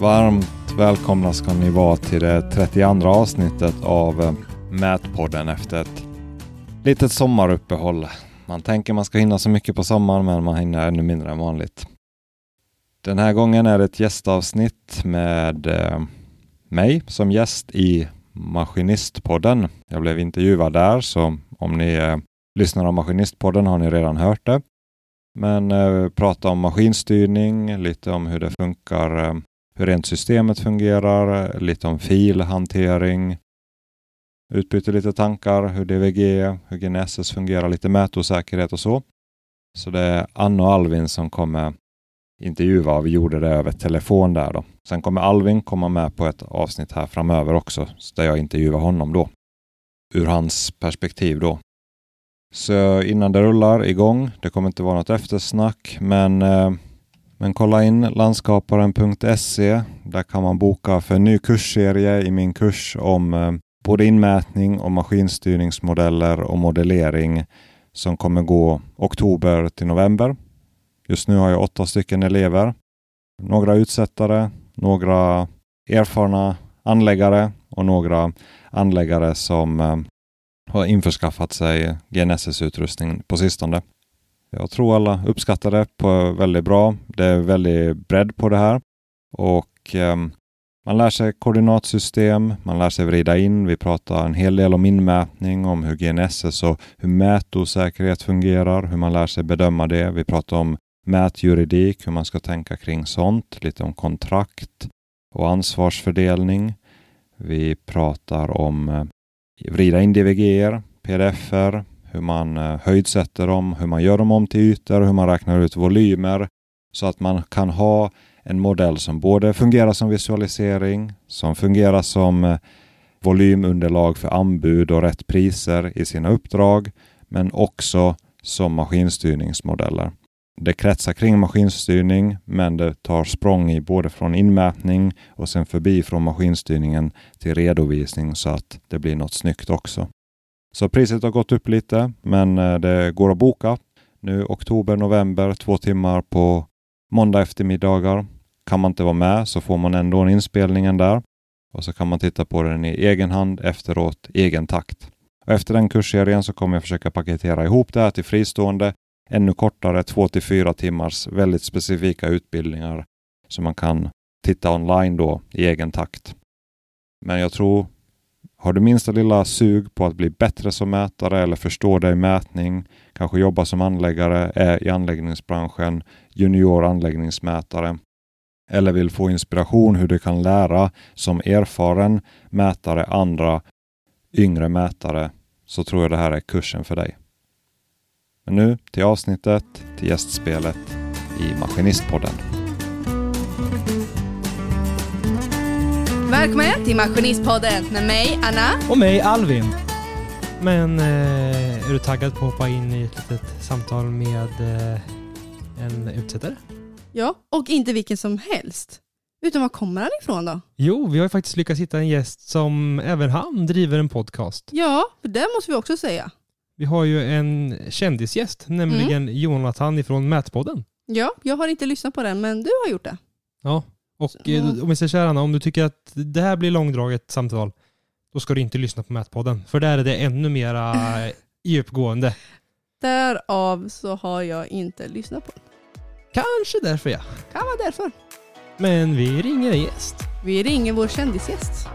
Varmt välkomna ska ni vara till det 32 avsnittet av eh, Mätpodden efter ett litet sommaruppehåll. Man tänker man ska hinna så mycket på sommaren men man hinner ännu mindre än vanligt. Den här gången är det ett gästavsnitt med eh, mig som gäst i Maskinistpodden. Jag blev intervjuad där så om ni eh, lyssnar av Maskinistpodden har ni redan hört det. Men eh, prata om maskinstyrning, lite om hur det funkar, eh, hur rent systemet fungerar, lite om filhantering, utbyter lite tankar, hur DVG, hur GNSS fungerar, lite mätosäkerhet och så. Så det är Anna och Alvin som kommer intervjua och vi gjorde det över telefon där då. Sen kommer Alvin komma med på ett avsnitt här framöver också, där jag intervjuar honom då. Ur hans perspektiv då. Så innan det rullar igång, det kommer inte vara något eftersnack, men, eh, men kolla in landskaparen.se. Där kan man boka för en ny kursserie i min kurs om eh, både inmätning och maskinstyrningsmodeller och modellering som kommer gå oktober till november. Just nu har jag åtta stycken elever. Några utsättare, några erfarna anläggare och några anläggare som eh, har införskaffat sig GNSS-utrustning på sistone. Jag tror alla uppskattar det på väldigt bra. Det är väldigt bredd på det här och eh, man lär sig koordinatsystem, man lär sig vrida in. Vi pratar en hel del om inmätning, om hur GNSS och hur mätosäkerhet fungerar, hur man lär sig bedöma det. Vi pratar om mätjuridik, hur man ska tänka kring sånt, lite om kontrakt och ansvarsfördelning. Vi pratar om eh, vrida in DVG, pdf-er, hur man eh, höjdsätter dem, hur man gör dem om till ytor, hur man räknar ut volymer så att man kan ha en modell som både fungerar som visualisering, som fungerar som eh, volymunderlag för anbud och rätt priser i sina uppdrag, men också som maskinstyrningsmodeller. Det kretsar kring maskinstyrning, men det tar språng i både från inmätning och sen förbi från maskinstyrningen till redovisning så att det blir något snyggt också. Så priset har gått upp lite, men eh, det går att boka. Nu oktober, november, två timmar på måndag eftermiddagar. Kan man inte vara med så får man ändå en inspelningen där och så kan man titta på den i egen hand efteråt, egen takt. Och efter den kursserien så kommer jag försöka paketera ihop det här till fristående ännu kortare, två till fyra timmars väldigt specifika utbildningar som man kan titta online då i egen takt. Men jag tror, har du minsta lilla sug på att bli bättre som mätare eller förstå dig i mätning, kanske jobba som anläggare, är i anläggningsbranschen, junior anläggningsmätare eller vill få inspiration hur du kan lära som erfaren mätare andra yngre mätare så tror jag det här är kursen för dig. Men nu till avsnittet, till gästspelet i Maskinistpodden. Välkommen till Maskinistpodden med mig, Anna. Och mig, Alvin. Men eh, är du taggad på att hoppa in i ett litet samtal med eh, en utsättare? Ja, och inte vilken som helst. Utan var kommer han ifrån då? Jo, vi har ju faktiskt lyckats hitta en gäst som även han driver en podcast. Ja, för det måste vi också säga. Vi har ju en kändisgäst, nämligen Jonathan ifrån Mätpodden. Ja, jag har inte lyssnat på den, men du har gjort det. Ja, och eh, om vi säger så här Anna, om du tycker att det här blir långdraget samtal, då ska du inte lyssna på Mätpodden. För där är det ännu mera djupgående. Därav så har jag inte lyssnat på den. Kanske därför ja. Kan vara därför. Men vi ringer en gäst. Vi ringer vår kändisgäst.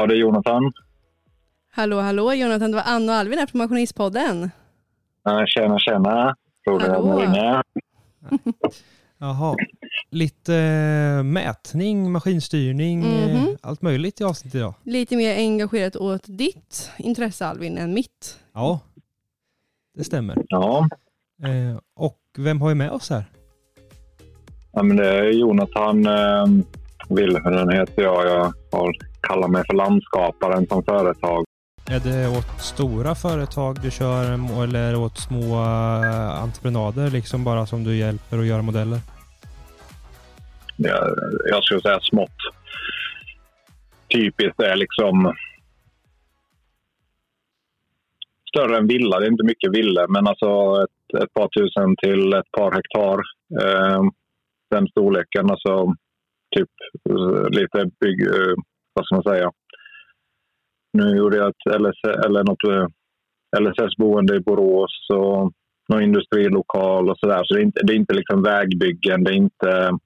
Ja, det är Jonathan. Hallå, hallå Jonathan, det var Anna och Alvin här på Maskinistpodden. Ja, Tjena, tjena. Tror du att ni ringer? Jaha. Lite eh, mätning, maskinstyrning, eh, Mhm. allt möjligt i avsnittet idag. Lite mer engagerat åt ditt intresse Alvin än mitt. Ja, det stämmer. Ja. Eh, och vem har vi med oss här? ja, men det är Jonathan eh, Wilhelm heter jag. Jag har, kallar mig för landskaparen som företag. Är det åt stora företag du kör eller åt små eh, entreprenader liksom bara som du hjälper att göra modeller? jag, jag skulle säga smått typiskt är liksom större än villa. Det är inte mycket villa, men alltså ett, ett par tusen till ett par hektar. Eh, den storleken. Alltså typ eh, lite bygg... Vad ska man säga? Nu gjorde jag ett LS, eller något eh, LSS-boende i Borås och någon industrilokal och sådär. Så det är inte, det är inte liksom vägbyggen, det är inte...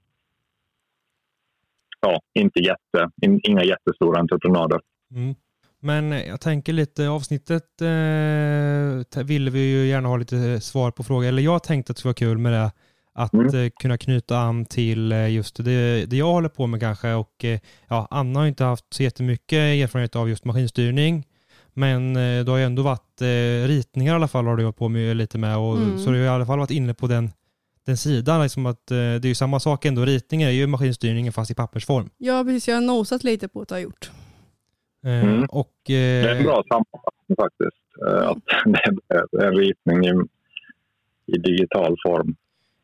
Ja, inte jätte, in, inga jättestora entreprenader. Mm. Men jag tänker lite, avsnittet eh, ville vi ju gärna ha lite svar på frågor, eller jag tänkte att det skulle vara kul med det, att mm. eh, kunna knyta an till eh, just det, det jag håller på med kanske och eh, ja, Anna har inte haft så jättemycket erfarenhet av just maskinstyrning, men eh, du har ju ändå varit eh, ritningar i alla fall har du hållit på med lite med och mm. så du har i alla fall varit inne på den den sidan, liksom att eh, det är ju samma sak ändå. Ritningar är ju maskinstyrningen fast i pappersform. Ja, precis. Jag har nosat lite på att jag har gjort. Eh, mm. Och, eh, det är en bra sammanfattning faktiskt. Eh, att det är en ritning i, i digital form.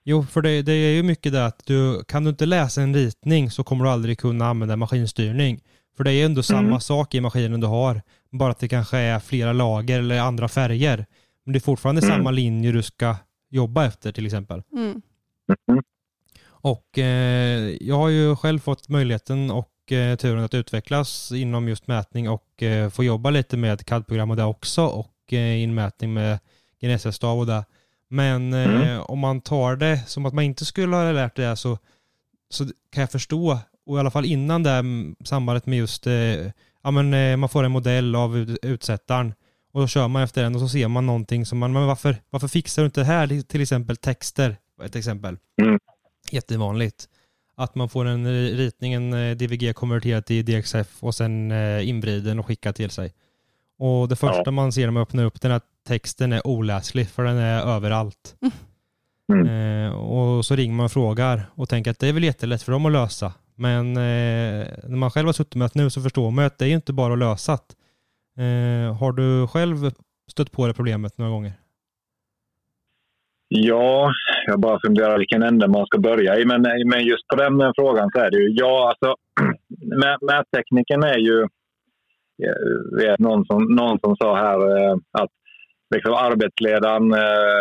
Jo, för det, det, är ju mycket det att du, kan du inte läsa en ritning så kommer du aldrig kunna använda maskinstyrning. För det är ju ändå samma mm. sak i maskinen du har, bara att det kanske är flera lager eller andra färger. Men det är fortfarande mm. samma linje du ska jobba efter till exempel. Mm. mm. Och eh, jag har ju själv fått möjligheten och eh, turen att utvecklas inom just mätning och eh, få jobba lite med CAD-program och det också och eh, inmätning med GNSS-stav och det. Men eh, mm. om man tar det som att man inte skulle ha lärt det så, så kan jag förstå, och i alla fall innan det sambandet med just, eh, ja men eh, man får en modell av utsättaren och då kör man efter den och så ser man någonting som man, men varför, varför fixar du inte det här? Till exempel texter, ett exempel. Mm. Jättevanligt att man får en ritning, en eh, DVG konverterad till DXF och sen eh, invriden och skickad till sig. Och det första ja. man ser när man öppnar upp den är att texten är oläslig för den är överallt. Mm. Eh, och så ringer man och frågar och tänker att det är väl jättelätt för dem att lösa. Men eh, när man själv har suttit med det nu så förstår man att det är inte bara att lösa. Eh, har du själv stött på det problemet några gånger? Ja, jag bara funderar vilken ände man ska börja i. Men, men just på den frågan så är det ju ja, alltså mättekniken är ju... Jag vet någon som, någon som sa här eh, att liksom arbetsledaren eh,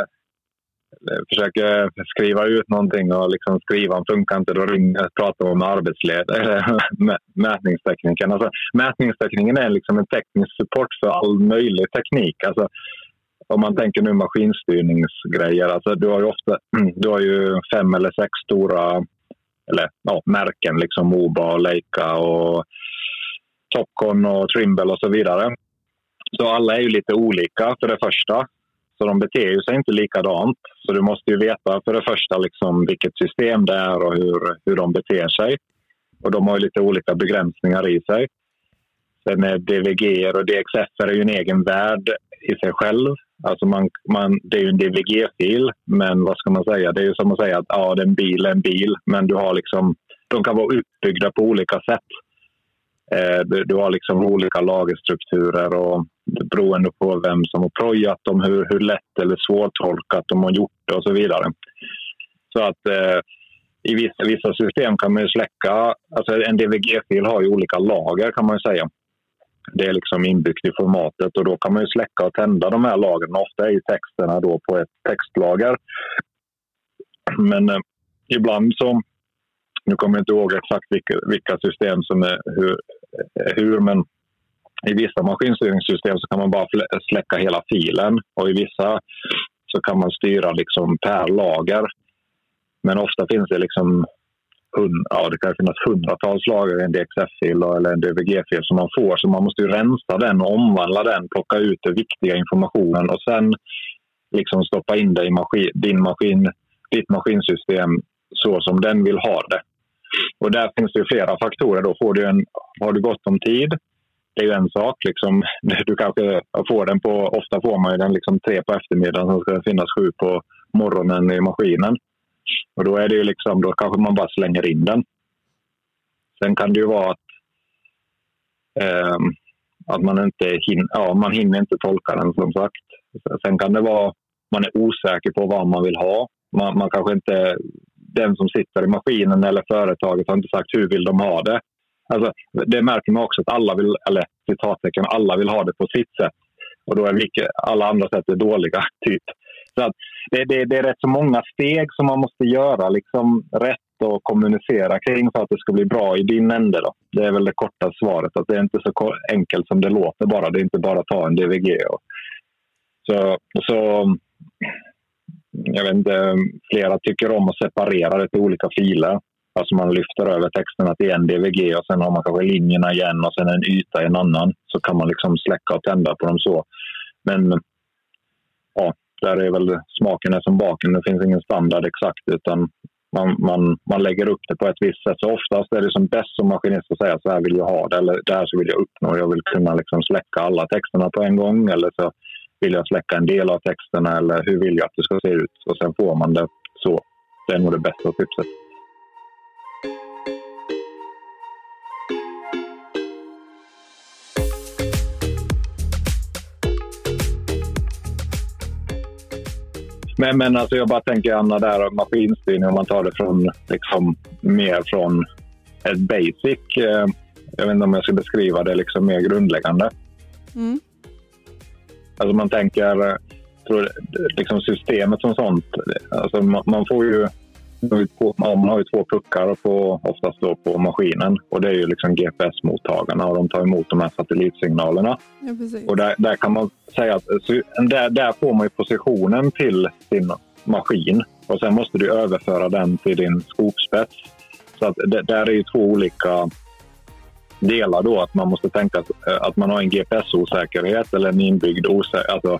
eh, försöker skriva ut någonting och liksom skrivan funkar inte, då ringer, pratar man med arbetsledare, mätningstekniken. Alltså, mätningstekniken är liksom en teknisk support för all möjlig teknik. Alltså, om man tänker nu maskinstyrningsgrejer, alltså du har ju ofta du har ju fem eller sex stora eller, ja, märken, liksom Moba, och Leica och Topcon och Trimble och så vidare. Så alla är ju lite olika för det första. Så de beter ju sig inte likadant. Så du måste ju veta för det första liksom vilket system det är och hur, hur de beter sig. Och de har ju lite olika begränsningar i sig. Sen är DVG och DXF är ju en egen värld i sig själv. Alltså man, man, det är ju en DVG-fil, men vad ska man säga? Det är ju som att säga att ja, det är en bil är en bil, men du har liksom, de kan vara utbyggda på olika sätt. Eh, du, du, har liksom olika lagerstrukturer och beroende på vem som har projat dem, hur, hur lätt eller svårtolkat de har gjort det och så vidare. Så att eh, i vissa, vissa system kan man ju släcka, alltså en DVG-fil har ju olika lager kan man ju säga. Det är liksom inbyggt i formatet och då kan man ju släcka och tända de här lagren. Ofta är ju texterna då på ett textlager. Men eh, ibland så, nu kommer jag inte ihåg exakt vilka, vilka system som är hur, hur, men i vissa maskinstyrningssystem så kan man bara släcka hela filen och i vissa så kan man styra liksom per lager. Men ofta finns det liksom ja, det kan finnas hundratals lager i en DXF-fil eller en DVG-fil som man får. Så man måste ju rensa den och omvandla den, plocka ut den viktiga informationen och sen liksom stoppa in det i maskin, din maskin, ditt maskinsystem så som den vill ha det. Och där finns det flera faktorer. Då får du en, har du gott om tid, det är ju en sak. Liksom, du kanske får den på, ofta får man den liksom tre på eftermiddagen, så ska det finnas sju på morgonen i maskinen. Och då är det ju liksom, då kanske man bara slänger in den. Sen kan det ju vara att, eh, att man inte hinner, ja, man hinner inte tolka den som sagt. Sen kan det vara man är osäker på vad man vill ha. Man, man kanske inte den som sitter i maskinen eller företaget har inte sagt hur vill de ha det. Alltså, det märker man också att alla vill, eller citattecken, alla vill ha det på sitt sätt. Och då är vilka, alla andra sätt är dåliga, typ. Så att det, det, det, är rätt så många steg som man måste göra liksom rätt och kommunicera kring för att det ska bli bra i din ände. Då. Det är väl det korta svaret. Att det är inte så enkelt som det låter bara. Det är inte bara att ta en DVG. Och, så, så jag vet inte, flera tycker om att separera det till olika filer. Alltså man lyfter över texterna till en DVG och sen har man kanske linjerna igen och sen en yta i en annan. Så kan man liksom släcka och tända på dem så. Men ja, där är väl smaken är som baken. Det finns ingen standard exakt utan man, man, man lägger upp det på ett visst sätt. Så oftast är det som bäst som maskinist att säga så här vill jag ha det eller det här så vill jag uppnå. Jag vill kunna liksom släcka alla texterna på en gång eller så vill jag släcka en del av texterna eller hur vill jag att det ska se ut? Och sen får man det så. Det är nog det bästa tipset. Men, men alltså jag bara tänker Anna där maskinstyrning om man tar det från liksom mer från ett basic. Eh, jag vet inte om jag ska beskriva det liksom mer grundläggande. Mm. Alltså man tänker tror, liksom systemet som sånt. Alltså man, man får ju man har ju två puckar på, oftast då på maskinen och det är ju liksom GPS-mottagarna och de tar emot de här satellitsignalerna. Ja, och där, där, kan man säga att där, där får man ju positionen till sin maskin och sen måste du överföra den till din skogspets. Så att det, där är ju två olika delar då. Att man måste tänka att, att man har en GPS-osäkerhet eller en inbyggd osäkerhet. Alltså,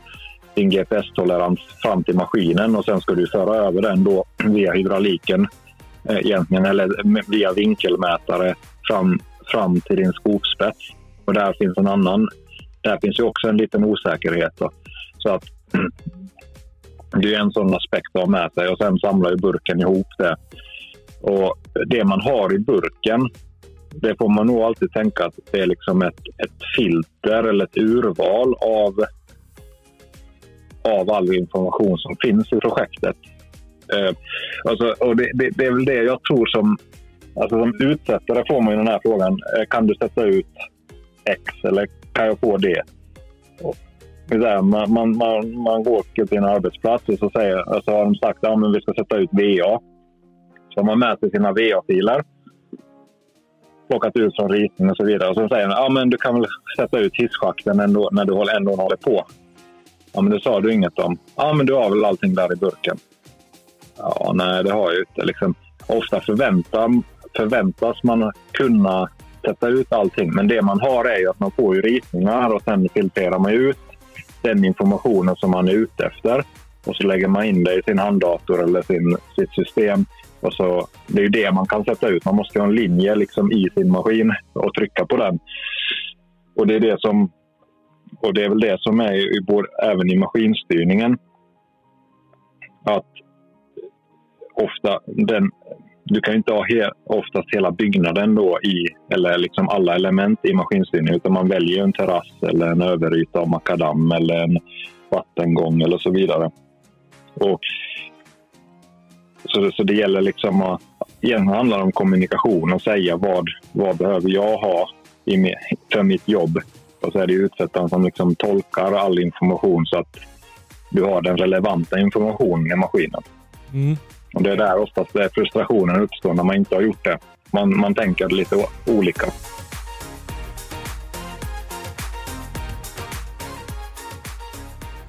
din GPS-tolerans fram till maskinen och sen ska du föra över den då via hydrauliken eh, egentligen, eller via vinkelmätare fram, fram till din skopspets. Och där finns en annan. Där finns ju också en liten osäkerhet. Då. Så att det är en sån aspekt att ha med sig och sen samlar ju burken ihop det. Och det man har i burken, det får man nog alltid tänka att det är liksom ett, ett filter eller ett urval av av all information som finns i projektet. Eh, alltså, och det, det, det, är väl det jag tror som... Alltså som utsättare får man ju den här frågan. Eh, kan du sätta ut X eller kan jag få det? Och, man, man, man, man går till en arbetsplats och så, säger, alltså har de sagt att ja, vi ska sätta ut VA. Så har man med sig sina VA-filer plockat ut från ritning och så vidare. Och så säger han ja, men du kan väl sätta ut hisschakten ändå, när du ändå håller på. Ja, men det sa du inget om. Ja, men du har väl allting där i burken? Ja, nej, det har jag inte. Liksom, ofta förväntar, förväntas man kunna sätta ut allting. Men det man har är ju att man får ju ritningar och sen filtrerar man ut den informationen som man är ute efter. Och så lägger man in det i sin handdator eller sin, sitt system. Och så, det är ju det man kan sätta ut. Man måste ha en linje liksom i sin maskin och trycka på den. Och det är det som och det är väl det som är i, även i maskinstyrningen. Att ofta den, du kan inte ha he, oftast hela byggnaden då i, eller liksom alla element i maskinstyrningen utan man väljer en terrass eller en överyta av makadam eller en vattengång eller så vidare. Och, så, så det gäller liksom att, igen handlar det om kommunikation och säga vad, vad behöver jag ha i, för mitt jobb och så är det utsättaren som liksom tolkar all information så att du har den relevanta informationen i maskinen. Mm. Och det är där oftast där frustrationen uppstår när man inte har gjort det. Man, man tänker lite olika.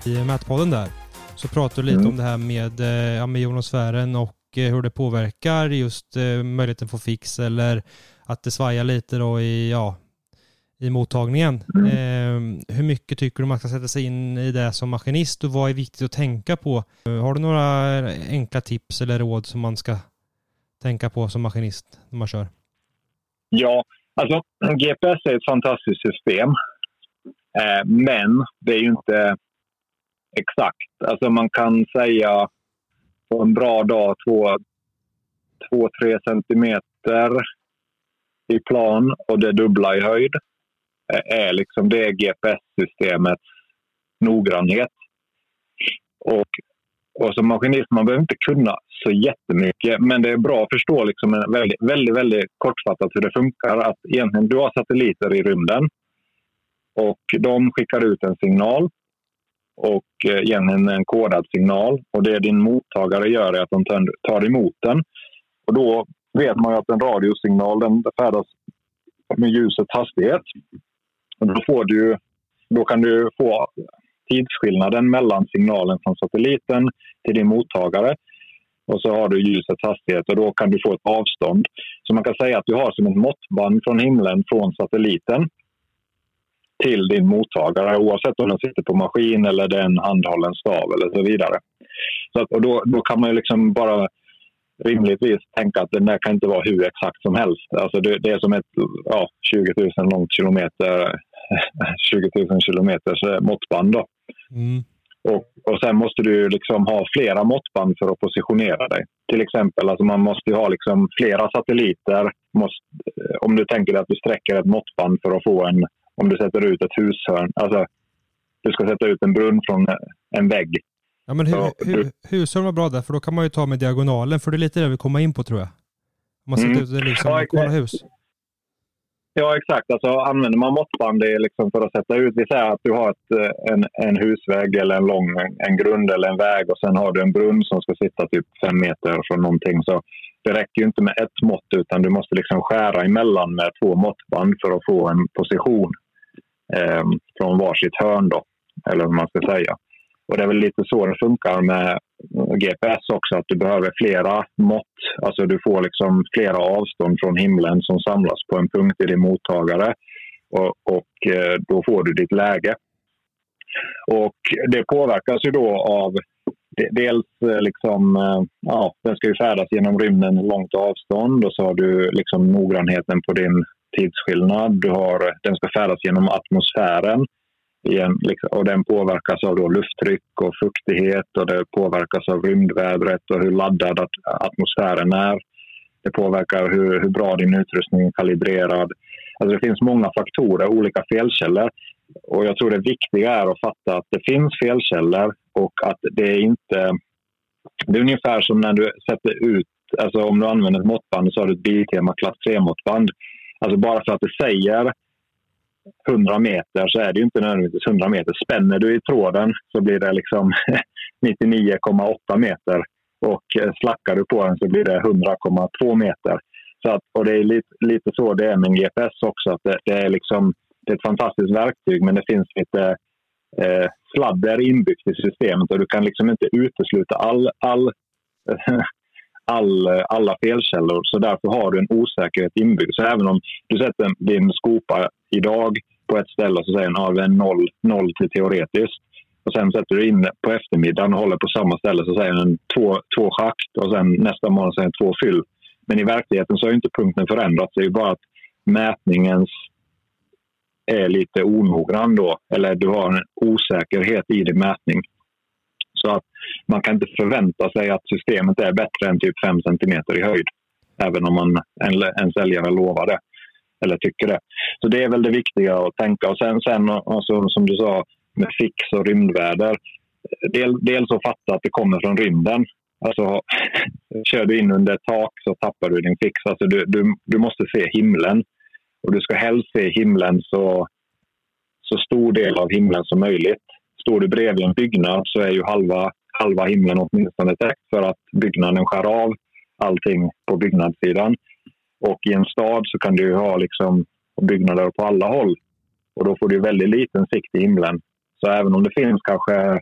I mätpodden där så pratar du lite mm. om det här med, eh, ja, med jonosfären och eh, hur det påverkar just eh, möjligheten att få fix eller att det svajar lite då i, ja, i mottagningen. Mm. Eh, hur mycket tycker du man ska sätta sig in i det som maskinist och vad är viktigt att tänka på? Har du några enkla tips eller råd som man ska tänka på som maskinist när man kör? Ja, alltså GPS är ett fantastiskt system. Men det är ju inte exakt. Alltså man kan säga på en bra dag två, två tre centimeter i plan och det dubbla i höjd är liksom det GPS-systemets noggrannhet. Och och som maskinist man behöver inte kunna så jättemycket, men det är bra att förstå liksom en väldigt, väldigt, väldigt kortfattat hur det funkar. Att egentligen, du har satelliter i rymden och de skickar ut en signal och eh, ger henne en kodad signal. Och det din mottagare gör är att de tar emot den. Och då vet man ju att en radiosignal den färdas med ljusets hastighet. Och då, får du, då kan du få tidsskillnaden mellan signalen från satelliten till din mottagare. Och så har du ljusets hastighet och då kan du få ett avstånd. Så man kan säga att du har som ett måttband från himlen från satelliten till din mottagare oavsett om den sitter på maskin eller det är en handhållen stav eller så vidare. Så att, och då, då kan man ju liksom bara rimligtvis tänka att den där kan inte vara hur exakt som helst. Alltså det, det är som ett ja, 20 000 långt kilometer, 20 000 kilometers eh, måttband. Då. Mm. Och, och sen måste du liksom ha flera måttband för att positionera dig. Till exempel, alltså man måste ha liksom flera satelliter. Måste, eh, om du tänker dig att du sträcker ett måttband för att få en... Om du sätter ut ett hushörn. Alltså, du ska sätta ut en brunn från en vägg. Ja, men hu, hu, hushörn var bra där, för då kan man ju ta med diagonalen, för det är lite det vi kommer in på tror jag. Om man sätter mm. ut det liksom, ja, kolla hus. Ja, exakt. Alltså, använder man måttband liksom för att sätta ut... Vi säger att du har ett, eh, en, en husvägg eller en lång en grund eller en väg och sen har du en brunn som ska sitta typ fem meter från någonting. Så det räcker ju inte med ett mått utan du måste liksom skära emellan med två måttband för att få en position eh, från varsitt hörn. Då, eller vad man ska säga. Och det är väl lite så det funkar med GPS också, att du behöver flera mått. Alltså du får liksom flera avstånd från himlen som samlas på en punkt i din mottagare. Och, och eh, då får du ditt läge. Och det påverkas ju då av dels eh, liksom, eh, ja, den ska ju färdas genom rymden långt avstånd och så har du liksom noggrannheten på din tidsskillnad. Du har, den ska färdas genom atmosfären igen, liksom, och den påverkas av då lufttryck och fuktighet och det påverkas av rymdvädret och hur laddad atmosfären är. Det påverkar hur, hur bra din utrustning är kalibrerad. Alltså det finns många faktorer, olika felkällor. Och jag tror det viktiga är att fatta att det finns felkällor och att det är inte... Det är ungefär som när du sätter ut, alltså om du använder ett måttband så har du ett biltema klass 3-måttband. Alltså bara för att det säger 100 meter så är det inte nödvändigtvis 100 meter. Spänner du i tråden så blir det liksom 99,8 meter och eh, slackar du på den så blir det 100,2 meter. Så att, och det är lite, lite så det är med en GPS också. Att det, det, är liksom, det är ett fantastiskt verktyg men det finns lite eh, sladder inbyggt i systemet och du kan liksom inte utesluta all, all all, alla felkällor. Så därför har du en osäkerhet inbyggd. Så även om du sätter din skopa idag på ett ställe och så säger den att ja, noll, noll till teoretiskt. Och sen sätter du in på eftermiddagen och håller på samma ställe så säger den två, två schakt och sen nästa morgon säger den två fyll. Men i verkligheten så har inte punkten förändrats. Det är bara att mätningens är lite onoggrann då. Eller du har en osäkerhet i din mätning. Så att man kan inte förvänta sig att systemet är bättre än typ 5 cm i höjd. Även om man, en, en säljare lovar det eller tycker det. Så det är väl det viktiga att tänka. Och sen, sen alltså, som du sa med fix och rymdväder. Del, dels att fatta att det kommer från rymden. Alltså, kör du in under ett tak så tappar du din fix. Alltså, du, du, du måste se himlen. Och du ska helst se himlen så, så stor del av himlen som möjligt. Står du bredvid en byggnad så är ju halva, halva himlen åtminstone täckt för att byggnaden skär av allting på byggnadssidan. Och i en stad så kan du ju ha liksom byggnader på alla håll. Och då får du väldigt liten sikt i himlen. Så även om det finns kanske,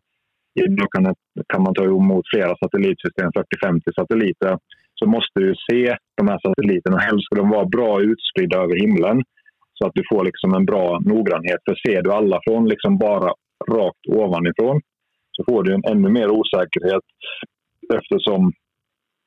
kan, kan man ta emot flera satellitsystem, 40-50 satelliter, så måste du se de här satelliterna. Helst ska de vara bra utspridda över himlen så att du får liksom en bra noggrannhet. För ser du alla från liksom bara rakt ovanifrån så får du en ännu mer osäkerhet eftersom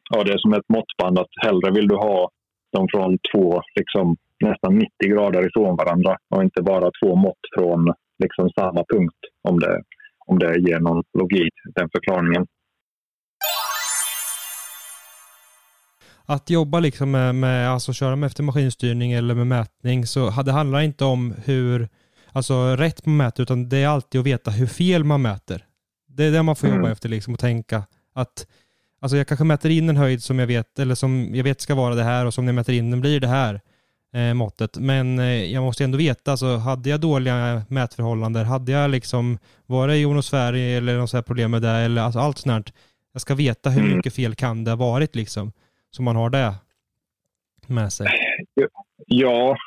ja, det är som ett måttband att hellre vill du ha dem från två liksom, nästan 90 grader ifrån varandra och inte bara två mått från liksom, samma punkt om det, om det ger någon logik, den förklaringen. Att jobba liksom med, med alltså köra med efter maskinstyrning eller med mätning så det handlar inte om hur alltså rätt man mäter utan det är alltid att veta hur fel man mäter. Det är det man får jobba mm. efter liksom och tänka Att Alltså jag kanske mäter in en höjd som jag vet, eller som jag vet ska vara det här och som när jag mäter in den blir det här eh, måttet. Men eh, jag måste ändå veta, alltså hade jag dåliga mätförhållanden, hade jag liksom, var det ionosfär eller något sånt problem med det, eller alltså allt sånt här. Jag ska veta hur Mm. mycket fel kan det ha varit liksom. Så man har det med sig. Ja,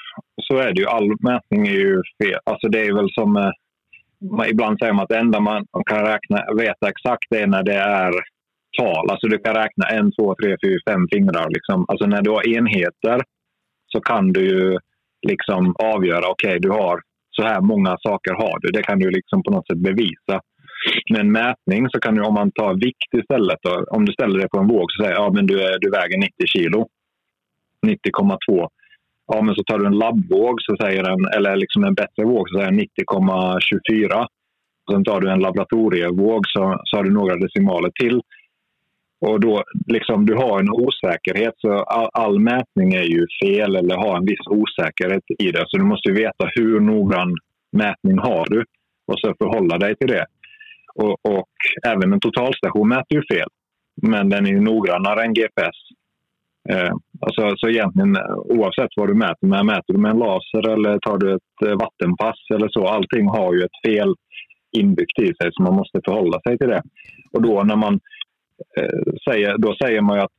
så är det ju. All mätning är ju fel. Alltså det är väl som... eh, man- Ibland säger man att det enda man kan räkna, veta exakt är när det är tal. Alltså du kan räkna en, två, tre, fyra, fem fingrar. Liksom. Alltså när du har enheter så kan du ju liksom avgöra, okej du har så här många saker har du. Det kan du liksom på något sätt bevisa. Med en mätning så kan du, om man tar vikt istället, då, om du ställer dig på en våg så säger ja, men du, är, du väger 90 kilo. 90,2. Ja, men så tar du en labbvåg så säger den, eller liksom en bättre våg så säger den 90,24. Sen tar du en laboratorievåg så, så har du några decimaler till. Och då liksom, du har en osäkerhet, så all, all mätning är ju fel eller har en viss osäkerhet i det. Så du måste veta hur noggrann mätning har du och så förhålla dig till det. Och, och även en totalstation mäter ju fel, men den är ju noggrannare än GPS. Eh, alltså, så egentligen eh, oavsett vad du mäter med, mäter du med en laser eller tar du ett eh, vattenpass eller så, allting har ju ett fel inbyggt i sig så man måste förhålla sig till det. Och då när man eh, säger, då säger man ju att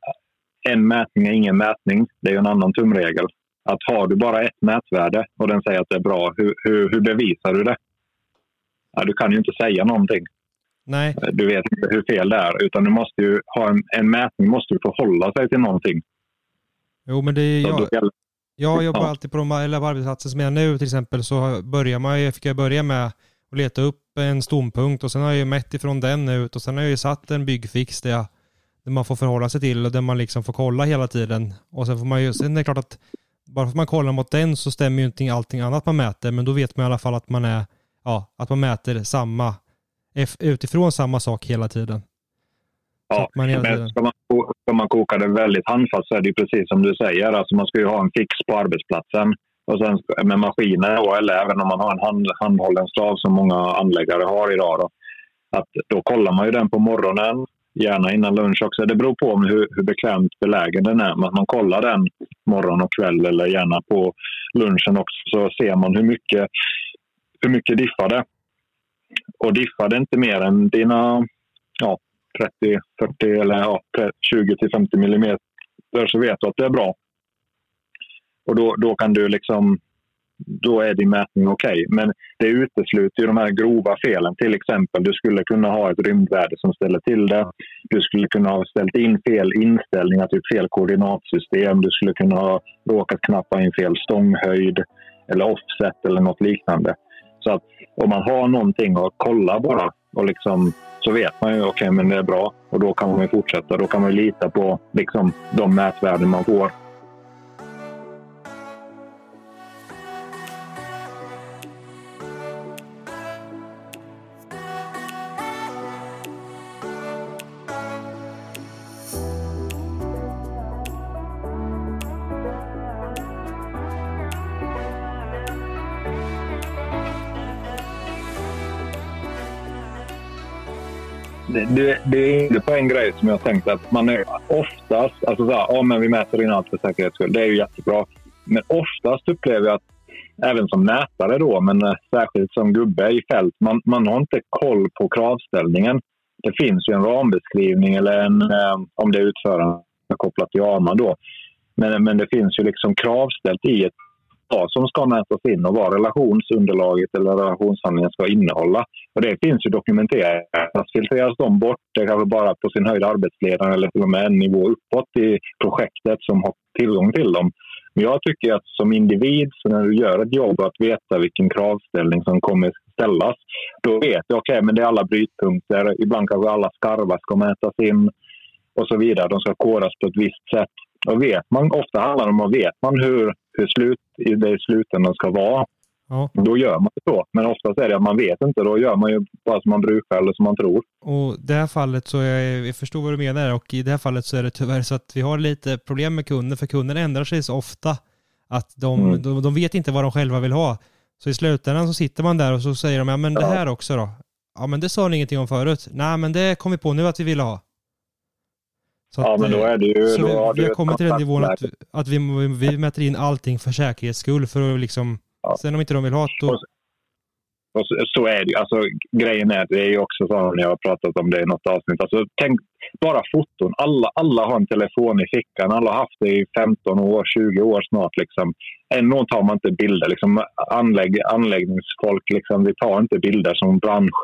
en mätning är ingen mätning. Det är ju en annan tumregel. Att har du bara ett mätvärde och den säger att det är bra, hur, hur, hur bevisar du det? Ja, du kan ju inte säga någonting. Nej, Du vet inte hur fel det är. Utan du måste ju ha en, en mätning måste ju förhålla sig till någonting. Jo men det är jag. Jag jobbar alltid på de arbetsplatser som jag är nu till exempel så börjar man ju, fick jag börja med att leta upp en stompunkt och sen har jag ju mätt ifrån den ut och sen har jag ju satt en byggfix där, jag, där man får förhålla sig till och där man liksom får kolla hela tiden. Och sen får man ju, sen är det klart att bara för att man kollar mot den så stämmer ju inte allting annat man mäter men då vet man i alla fall att man är, ja, att man mäter samma, utifrån samma sak hela tiden. Ja, man Men tiden, ska man, ska man koka det väldigt handfast så är det precis som du säger. Alltså man ska ju ha en fix på arbetsplatsen. Och sen med maskiner då, eller även om man har en hand, handhållen stav som många anläggare har idag. Då, att då kollar man ju den på morgonen, gärna innan lunch också. Det beror på om hur, hur bekvämt belägen den är. Men man kollar den morgon och kväll eller gärna på lunchen också så ser man hur mycket, hur mycket diffar det. Och diffar det inte mer än dina ja, 30, 40 eller ja, 20 till 50 millimeter så vet du att det är bra. Och då, då kan du liksom då är din mätning okej. Men det utesluter ju de här grova felen. Till exempel, du skulle kunna ha ett rymdvärde som ställer till det. Du skulle kunna ha ställt in fel inställningar, alltså typ fel koordinatsystem. Du skulle kunna ha råkat knappa in fel stånghöjd eller offset eller något liknande. Så att om man har någonting att kolla bara och liksom så vet man ju okej, men det är bra och då kan man ju fortsätta. Då kan man ju lita på liksom, de mätvärden man får. Det, det, är inte på en grej som jag tänkt att man är oftast, alltså så här, ja men vi mäter in allt för säkerhets skull, det är ju jättebra. Men oftast upplever jag att, även som mätare då, men eh, särskilt som gubbe i fält, man, man har inte koll på kravställningen. Det finns ju en rambeskrivning eller en, eh, om det är utföraren kopplat till AMA då. Men, men det finns ju liksom kravställt i ett vad som ska mätas in och vad relationsunderlaget eller relationshandlingen ska innehålla. Och det finns ju dokumenterat. Filtreras de bort, det är kanske bara på sin höjd arbetsledare eller till och med en nivå uppåt i projektet som har tillgång till dem. Men jag tycker att som individ, så när du gör ett jobb, att veta vilken kravställning som kommer ställas. Då vet jag, okej, men det är alla brytpunkter. Ibland kanske alla skarvar ska mätas in och så vidare. De ska kodas på ett visst sätt. Och vet man, ofta handlar det om att vet man hur, hur slut, det i slutändan ska vara. ja. Då gör man det så. Men oftast är det att man vet inte. Då gör man ju bara som man brukar eller som man tror. Och i det här fallet så jag, jag förstår vad du menar och i det här fallet så är det tyvärr så att vi har lite problem med kunder för kunder ändrar sig så ofta att de, Mm. de, de vet inte vad de själva vill ha. Så i slutändan så sitter man där och så säger de ja men det här också då. Ja men det sa ni ingenting om förut. Nej men det kom vi på nu att vi ville ha. Så Ja, att, men då är det ju... så vi, har vi har kommit till den nivån att, att vi, vi mäter in allting för säkerhets skull för att liksom, Ja. sen om inte de vill ha det, då, Och Och så, så är det ju. Alltså, grejen är, det är ju också så när jag har pratat om det i något avsnitt. Alltså, tänk bara foton. Alla, alla har en telefon i fickan. Alla har haft det i 15 år, 20 år snart. Liksom. Ändå tar man inte bilder. Liksom, anlägg, anläggningsfolk, liksom, vi tar inte bilder som bransch.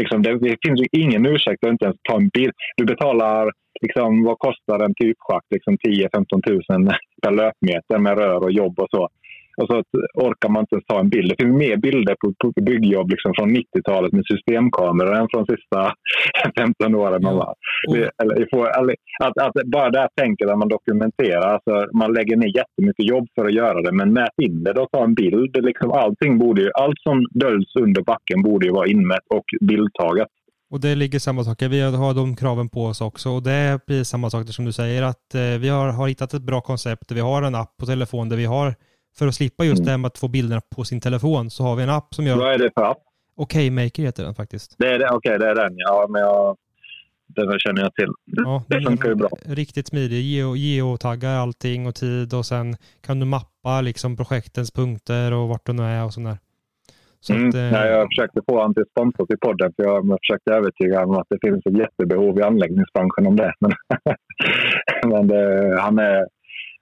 Liksom, det, det finns ju ingen ursäkt att inte ens ta en bild. Du betalar, liksom, vad kostar en typschakt? Liksom 10-15 000 per löpmeter med rör och jobb och så. Och så orkar man inte ens ta en bild. Det finns mer bilder på, byggjobb liksom från 90-talet med systemkameror än från sista 15 åren. Ja. Och- eller, att, att bara det här tänket att man dokumenterar. Alltså, man lägger ner jättemycket jobb för att göra det. Men mät in det då, ta en bild. Liksom, allting borde ju, allt som döljs under backen borde ju vara inmätt och bildtaget. Och det ligger samma saker. Vi har de kraven på oss också. Och det är precis samma saker som du säger. Att eh, vi har, har hittat ett bra koncept. där Vi har en app på telefon där vi har, för att slippa just Mm. det här med att få bilderna på sin telefon, så har vi en app som Vad gör... är det för app? Okaymaker heter den faktiskt. Det är det, Okej, det är den. Ja, men jag, den känner jag till. Ja, Det funkar ju bra. Riktigt smidig. Geo, geotaggar allting och tid och sen kan du mappa liksom projektens punkter och vart du nu är och sådär. Mm. att, eh, Nej, jag försökte få honom till sponsor till podden för jag har försökt övertyga honom att det finns ett jättebehov i anläggningsbranschen om det. Men, men det, han är...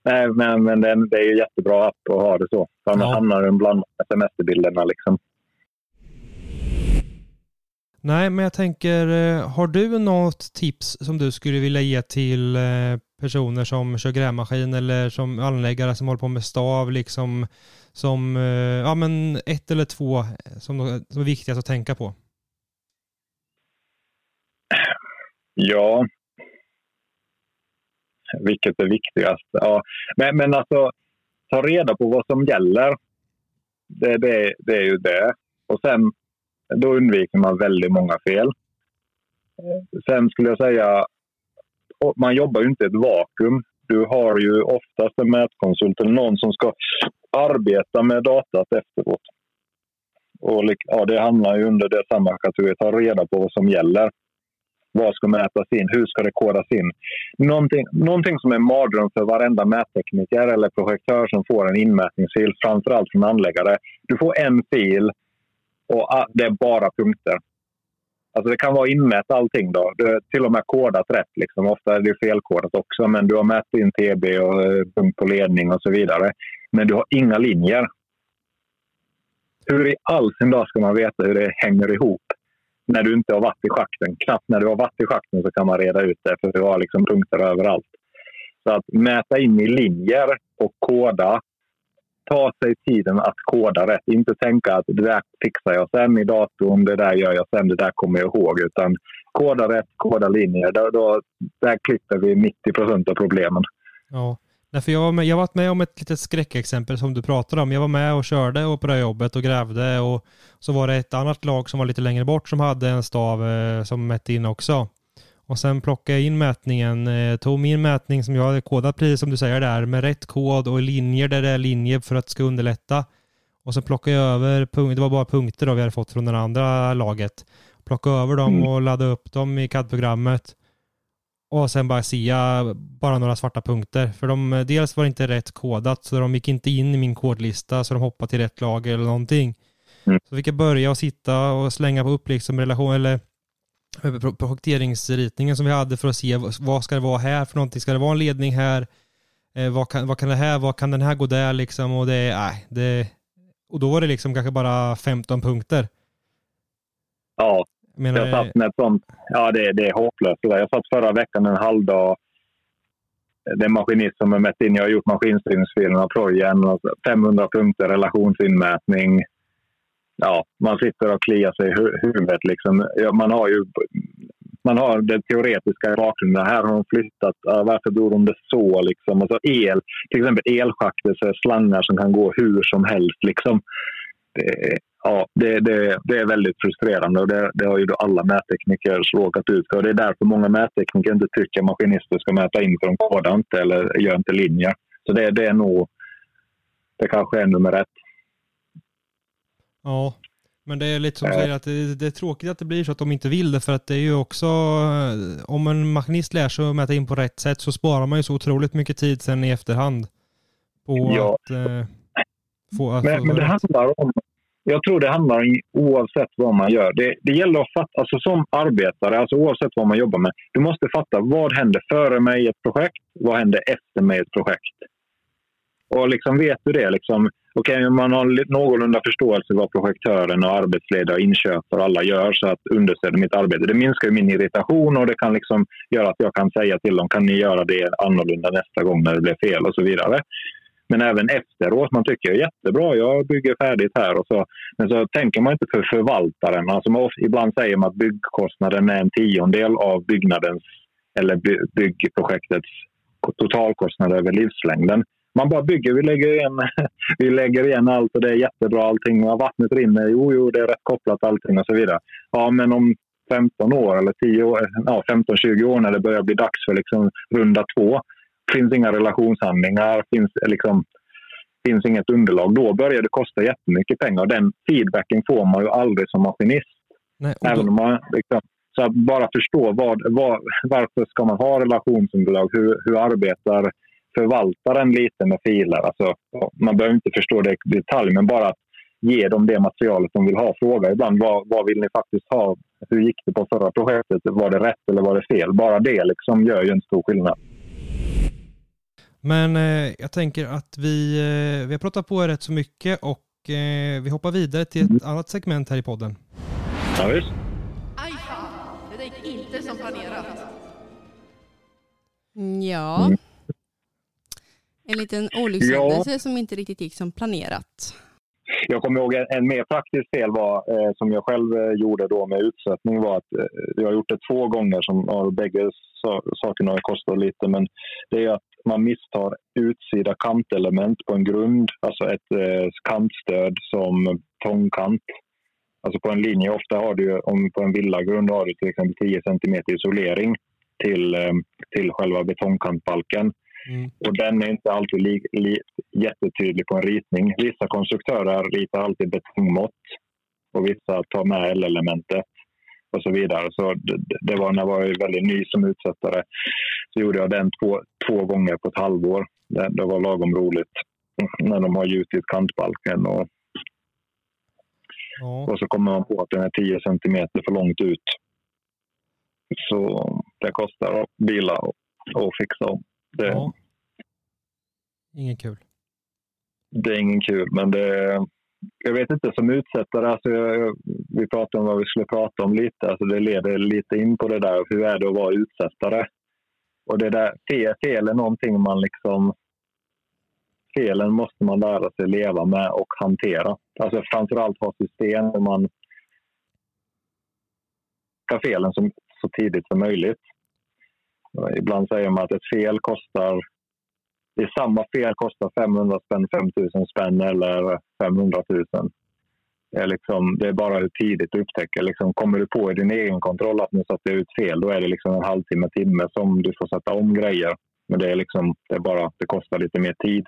Nej, men, men det, det är ju jättebra app att ha det så. För annars Ja. hamnar den bland semesterbilderna. Liksom. Nej, men jag tänker, eh, har du något tips som du skulle vilja ge till eh, personer som kör grävmaskin eller som anläggare som håller på med stav, liksom som, eh, ja men ett eller två eh, som, som är viktigast att tänka på? Ja. Vilket är viktigast? Ja. Men, men alltså, ta reda på vad som gäller. Det, det, det är ju det. Och sen, då undviker man väldigt många fel. Eh, sen skulle jag säga, man jobbar ju inte i ett vakuum. Du har ju oftast en mätkonsult eller någon som ska arbeta med datat efteråt. Och ja, det hamnar ju under det samma kategori. Ta reda på vad som gäller. Vad ska mätas in? Hur ska det kodas in? Någonting, någonting som är en mardröm för varenda mättekniker eller projektör som får en inmätningsfil, framförallt från anläggare. Du får en fil och det är bara punkter. Alltså det kan vara inmätt allting. Då. Du har till och med kodat rätt. Liksom. Ofta är det felkodat också, men du har mätt in TB och eh, punkt på ledning och så vidare. Men du har inga linjer. Hur i all sin dag ska man veta hur det hänger ihop när du inte har varit i schakten? Knappt när du har varit i schakten så kan man reda ut det, för du har liksom punkter överallt. Så att mäta in i linjer och koda ta sig tiden att koda rätt. Inte tänka att det där fixar jag sen i datorn, det där gör jag sen, det där kommer jag ihåg. Utan koda rätt, koda linjer. Då, då, där klipper vi 90 procent av problemen. Ja, Nej, för jag, var med, jag har varit med om ett litet skräckexempel som du pratade om. Jag var med och körde och på det här jobbet och grävde och så var det ett annat lag som var lite längre bort som hade en stav eh, som mätte in också. Och sen plockade jag in mätningen, eh, tog min mätning som jag hade kodat precis som du säger där med rätt kod och linjer där det är linjer för att det ska underlätta. Och så plockade jag över, det var bara punkter då vi hade fått från det andra laget. Plockade över dem Mm. och laddade upp dem i CAD-programmet. Och sen bara sia bara några svarta punkter. För de, dels var det inte rätt kodat så de gick inte in i min kodlista så de hoppade till rätt lager eller någonting. Mm. Så fick jag börja och sitta och slänga på upp liksom relation eller projekteringsritningen som vi hade för att se vad- ska det vara här för någonting. Ska det vara en ledning här? Eh, vad, kan, vad kan det här, vad kan den här gå där liksom? Och det, nej, det, och då var det liksom kanske bara 15 punkter. Ja, menar, jag satt med ett sånt. Ja, det, det är hopplöst. Jag satt förra veckan en halvdag. Det är maskinist som har mätt in. Jag har gjort maskinstyrningsfilen av projen. och 500 punkter relationsinmätning. Ja, man sitter och kliar sig i hu- huvudet. Liksom. Ja, man har ju man har den teoretiska bakgrunden. Här har de flyttat. Varför gjorde de det så? Liksom. Alltså el, till exempel elschakter, så slangar som kan gå hur som helst. Liksom. Det, ja, det, det, det är väldigt frustrerande och det, det har ju då alla mättekniker råkat ut för. Det är därför många mättekniker inte tycker att maskinister ska mäta in för de kodar inte eller gör inte linjer. Så det, det är nog, det kanske är nummer ett. Ja, Men det är lite som du Eh. säger att det, det är tråkigt att det blir så att de inte vill det för att det är ju också eh, om en maskinist lär sig att mäta in på rätt sätt så sparar man ju så otroligt mycket tid sen i efterhand på Ja. att eh, få att Men, få men det handlar om... Jag tror det handlar om oavsett vad man gör. Det, det gäller att fatta, alltså som arbetare, alltså oavsett vad man jobbar med. Du måste fatta vad händer före mig i ett projekt? Vad händer efter mig i ett projekt? Och liksom vet du det, liksom, okay, man har någorlunda förståelse vad projektören och arbetsledare och inköpare och alla gör så att understödja mitt arbete. Det minskar min irritation och det kan liksom göra att jag kan säga till dem, kan ni göra det annorlunda nästa gång när det blir fel och så vidare. Men även efteråt, man tycker jättebra, jag bygger färdigt här. Och så, men så tänker man inte för förvaltaren. Alltså man, ibland säger man att byggkostnaden är en tiondel av byggnadens eller byggprojektets totalkostnad över livslängden. Man bara bygger, vi lägger, igen, vi lägger igen allt och det är jättebra allting. Och vattnet rinner, jo, jo, det är rätt kopplat allting och så vidare. Ja, men om 15 år eller 10 år, ja, 15-20 år när det börjar bli dags för liksom runda två finns inga relationshandlingar, finns, liksom, finns inget underlag. Då börjar det kosta jättemycket pengar. Den feedbacken får man ju aldrig som maskinist. Nej, och Även då, om man, liksom, så att bara förstå vad, vad, varför ska man ha relationsunderlag? Hur, hur arbetar förvaltaren lite med filer? Alltså, man behöver inte förstå det i detalj, men bara att ge dem det materialet de vill ha. Fråga ibland vad, vad vill ni faktiskt ha? Hur gick det på förra projektet? Var det rätt eller var det fel? Bara det liksom gör ju en stor skillnad. men eh, jag tänker att vi, eh, vi har pratat på rätt så mycket och eh, vi hoppar vidare till ett annat segment här i podden. Ja, visst. Aj fan, det gick inte som planerat. Ja. Mm. En liten olyckshändelse som inte riktigt gick som planerat. Jag kommer ihåg en, en mer praktisk fel var, eh, som jag själv eh, gjorde då med utsättning var att eh, jag har gjort det två gånger som och bägge sa, sakerna har kostat lite men det är att man misstar utsida kantelement på en grund, alltså ett eh, kantstöd som tångkant. Alltså på en linje, ofta har du om på en villagrund har du till exempel 10 cm isolering till, eh, till själva betongkantbalken. Mm. Och den är inte alltid li, li, jättetydlig på en ritning. Vissa konstruktörer ritar alltid betongmått och vissa tar med L-elementet och så vidare. Så det, det var när jag var väldigt ny som utsättare så gjorde jag den två, två gånger på ett halvår. Det, det var lagom roligt när de har gjutit kantbalken och, Ja. och så kommer man på att den är 10 centimeter för långt ut. Så det kostar att bila och, och fixa om. Det, ja. Ingen kul. det är ingen kul, men det... Jag vet inte, som utsättare, alltså jag, vi pratade om vad vi skulle prata om lite, alltså det leder lite in på det där, hur är det att vara utsättare? Och det där, fel, fel är någonting man liksom... Felen måste man lära sig leva med och hantera. Alltså framförallt ha system där man ska felen som, så tidigt som möjligt. Eh, ibland säger man att ett fel kostar det är samma fel kostar 500 spänn, 5000 spänn eller 500 000. Det är, liksom, det är bara hur tidigt du upptäcker. Liksom, kommer du på i din egen kontroll att nu satte jag ut fel, då är det liksom en halvtimme, timme som du får sätta om grejer. Men det är, liksom, det är bara det kostar lite mer tid.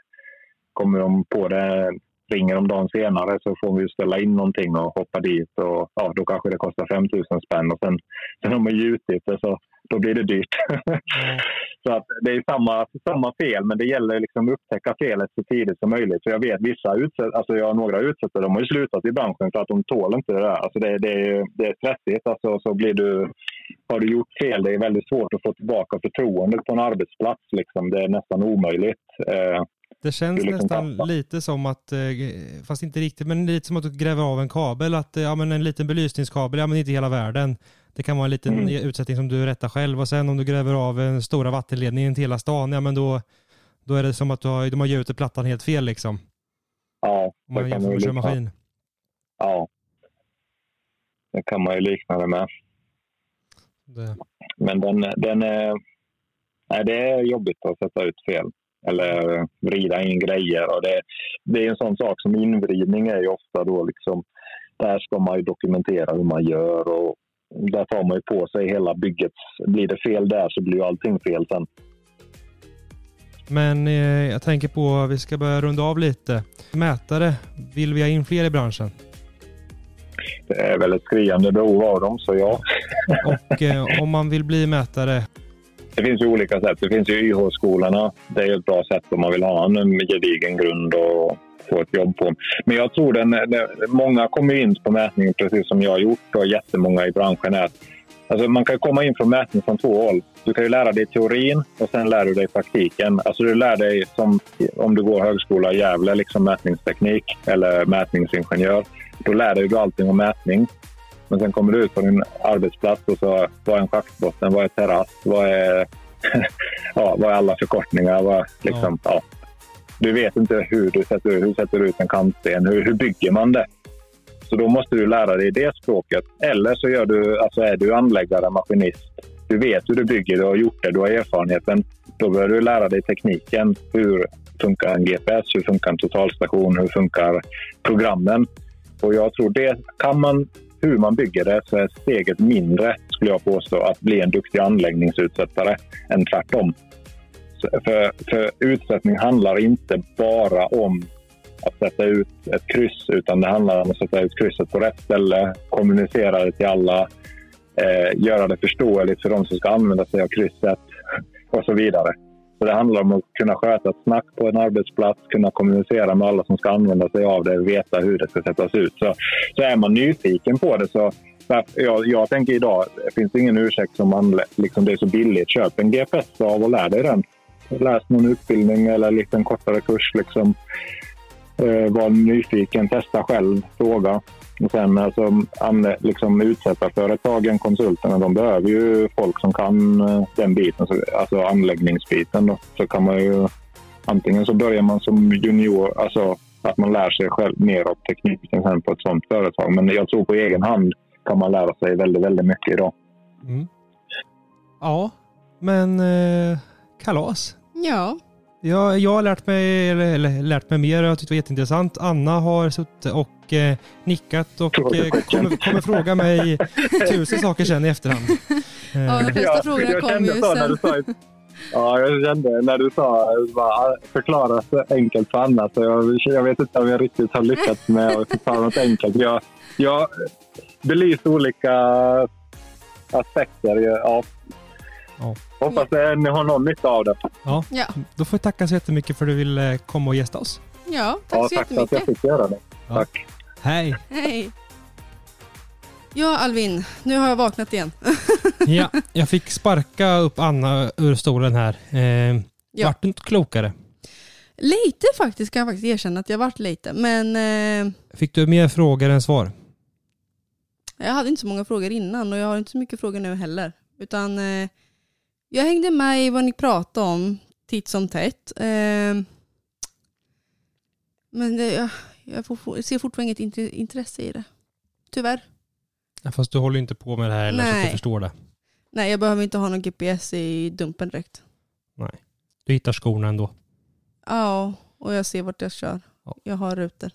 Kommer de på det, ringer de dagen senare så får vi ställa in någonting och hoppa dit. Och, ja, då kanske det kostar 5000 spänn och sen, sen har man gjutit det så då blir det dyrt. Så att det är samma, samma fel, men det gäller liksom att upptäcka felet så tidigt som möjligt. För jag vet vissa utsätt, alltså jag har några utsättare, de har ju slutat i branschen för att de tål inte det där. Alltså det, det, är, det är stressigt. Alltså så blir du, har du gjort fel, det är väldigt svårt att få tillbaka förtroendet på en arbetsplats. Liksom. Det är nästan omöjligt. Eh, Det känns liksom nästan tappar. lite som att, eh, fast inte riktigt, men lite som att du gräver av en kabel. Att eh, ja, men en liten belysningskabel, ja men inte hela världen. Det kan vara en liten Mm. utsättning som du rättar själv och sen om du gräver av en stora vattenledningen till hela stan, ja men då, då är det som att du har, de har gjutit plattan helt fel liksom. ja, Om man det kan jämför med köra maskin. ja. Det kan man ju likna det med. Det, Men den, den är, nej, det är jobbigt att sätta ut fel eller vrida in grejer. Och det, det är en sån sak som invridning är ju ofta då liksom, där ska man ju dokumentera hur man gör och där tar man ju på sig hela bygget. Blir det fel där så blir ju allting fel sen. men eh, jag tänker på, vi ska börja runda av lite. Mätare, vill vi ha in fler i branschen? Det är väl ett skriande behov av dem, så ja. Och eh, om man vill bli mätare, det finns ju olika sätt. Det finns ju YH-skolorna. Det är ju ett bra sätt om man vill ha en gedigen grund och få ett jobb på. Men jag tror den, den, många kommer in på mätning precis som jag har gjort och jättemånga i branschen är att Alltså man kan komma in från mätning från två håll. Du kan ju lära dig teorin och sen lär du dig praktiken. Alltså du lär dig som om du går högskola i Gävle, liksom mätningsteknik eller mätningsingenjör. Då lär dig du allting om mätning. Men sen kommer du ut på din arbetsplats och så vad är en schaktbotten, vad är terrass, vad är, ja, vad är alla förkortningar? Vad, liksom, ja. Du vet inte hur du sätter, hur sätter du ut en kantsten, hur, hur bygger man det? Så då måste du lära dig det språket. Eller så gör du, alltså är du anläggare, maskinist. Du vet hur du bygger, du har gjort det, du har erfarenheten. Då börjar du lära dig tekniken. Hur funkar en GPS? Hur funkar en totalstation? Hur funkar programmen? Och jag tror det kan man, hur man bygger det så är steget mindre, skulle jag påstå, att bli en duktig anläggningsutsättare än tvärtom. För, för utsättning handlar inte bara om att sätta ut ett kryss utan det handlar om att sätta ut krysset på rätt ställe, kommunicera det till alla, eh, göra det förståeligt för de som ska använda sig av krysset och så vidare. Så det handlar om att kunna sköta ett snack på en arbetsplats, kunna kommunicera med alla som ska använda sig av det, veta hur det ska sättas ut. Så, så är man nyfiken på det så jag, jag tänker idag, det finns ingen ursäkt som man, liksom det är så billigt. Köp en GPS av och lär dig den. Läs någon utbildning eller en liten kortare kurs. Liksom eh, var nyfiken, testa själv, fråga. Och sen alltså, an, liksom utsättarföretagen, konsulterna, de behöver ju folk som kan eh, den biten, alltså anläggningsbiten. Då. Så kan man ju antingen så börjar man som junior, alltså att man lär sig själv mer av tekniken sen på ett sånt företag. Men jag tror på egen hand kan man lära sig väldigt, väldigt mycket idag. Mm. Ja, men eh, kalas. Ja, Jag, jag har lärt mig, eller, eller, lärt mig mer och jag tyckte det var jätteintressant. Anna har suttit och eh, nickat och eh, kommer, kommer fråga mig tusen saker sen i efterhand. ja Eh, de flesta frågorna jag kommer ju kände så när du sen. sa Ja, jag kände när du sa bara, förklara så enkelt för Anna. Så jag, jag vet inte om jag riktigt har lyckats med att förklara något enkelt. Jag, jag belyser olika aspekter. Ja. Ja. Hoppas att ni har någon nytta av det. ja, Ja, då får jag tacka så jättemycket för att du ville komma och gästa oss. ja, tack Ja, så tack för att jag jättemycket. fick göra det. Ja. Tack. Hej! Hej. Ja, Alvin, nu har jag vaknat igen. Ja, jag fick sparka upp Anna ur stolen här. Eh, Ja. Vart du inte klokare? Lite faktiskt kan jag faktiskt erkänna att jag varit lite, men eh, Fick du mer frågor än svar? jag hade inte så många frågor innan och jag har inte så mycket frågor nu heller. Utan eh, jag hängde med i vad ni pratade om titt som tätt. Eh, men det, jag, får, ser fortfarande inget int- intresse i det. Tyvärr. Ja, fast du håller ju inte på med det här heller så att du Nej. förstår det. Nej, jag behöver inte ha någon GPS i dumpen direkt. Du hittar skorna ändå. Ja, och jag ser vart jag kör. Ja. Jag har rutor.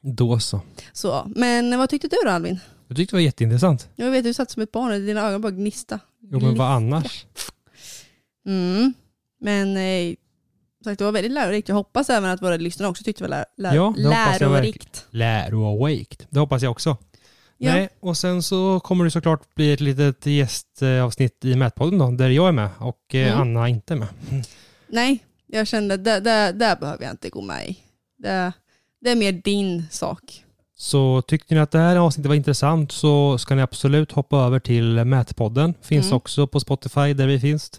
Då så. Så, men vad tyckte du då Alvin? Jag tyckte det var jätteintressant. Jag vet du satt som ett barn och dina ögon bara gnista. Jo men vad annars? Mm. Men eh, sagt, det var väldigt lärorikt. Jag hoppas även att våra lyssnare också tyckte det var lä- lä- Ja, det hoppas jag lärorikt. Läroawaked. Det hoppas jag också. Ja. Nej, och sen så kommer det såklart bli ett litet gästavsnitt i Mätpodden då, där jag är med och eh, Mm. Anna inte är med. Nej, jag kände där, där, där behöver jag inte gå med i. Det, det är mer din sak. Så tyckte ni att det här avsnittet var intressant så ska ni absolut hoppa över till Mätpodden. Finns Mm. också på Spotify där vi finns.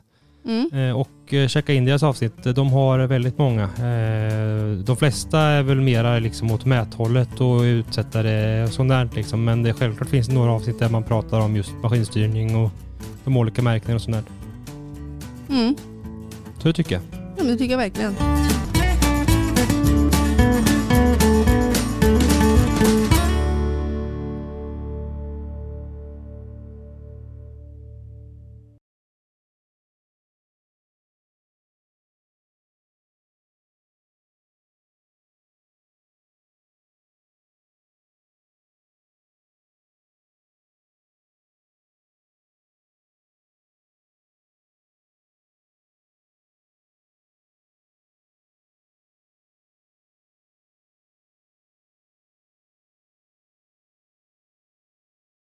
Mm. Eh, Och eh, checka in deras avsnitt. De har väldigt många. Eh, De flesta är väl mera liksom åt mäthållet och utsättare och sånt där liksom. Men det självklart finns några avsnitt där man pratar om just maskinstyrning och de olika märkena och sånt där. Mm. Så det tycker jag. Ja, men det tycker jag verkligen.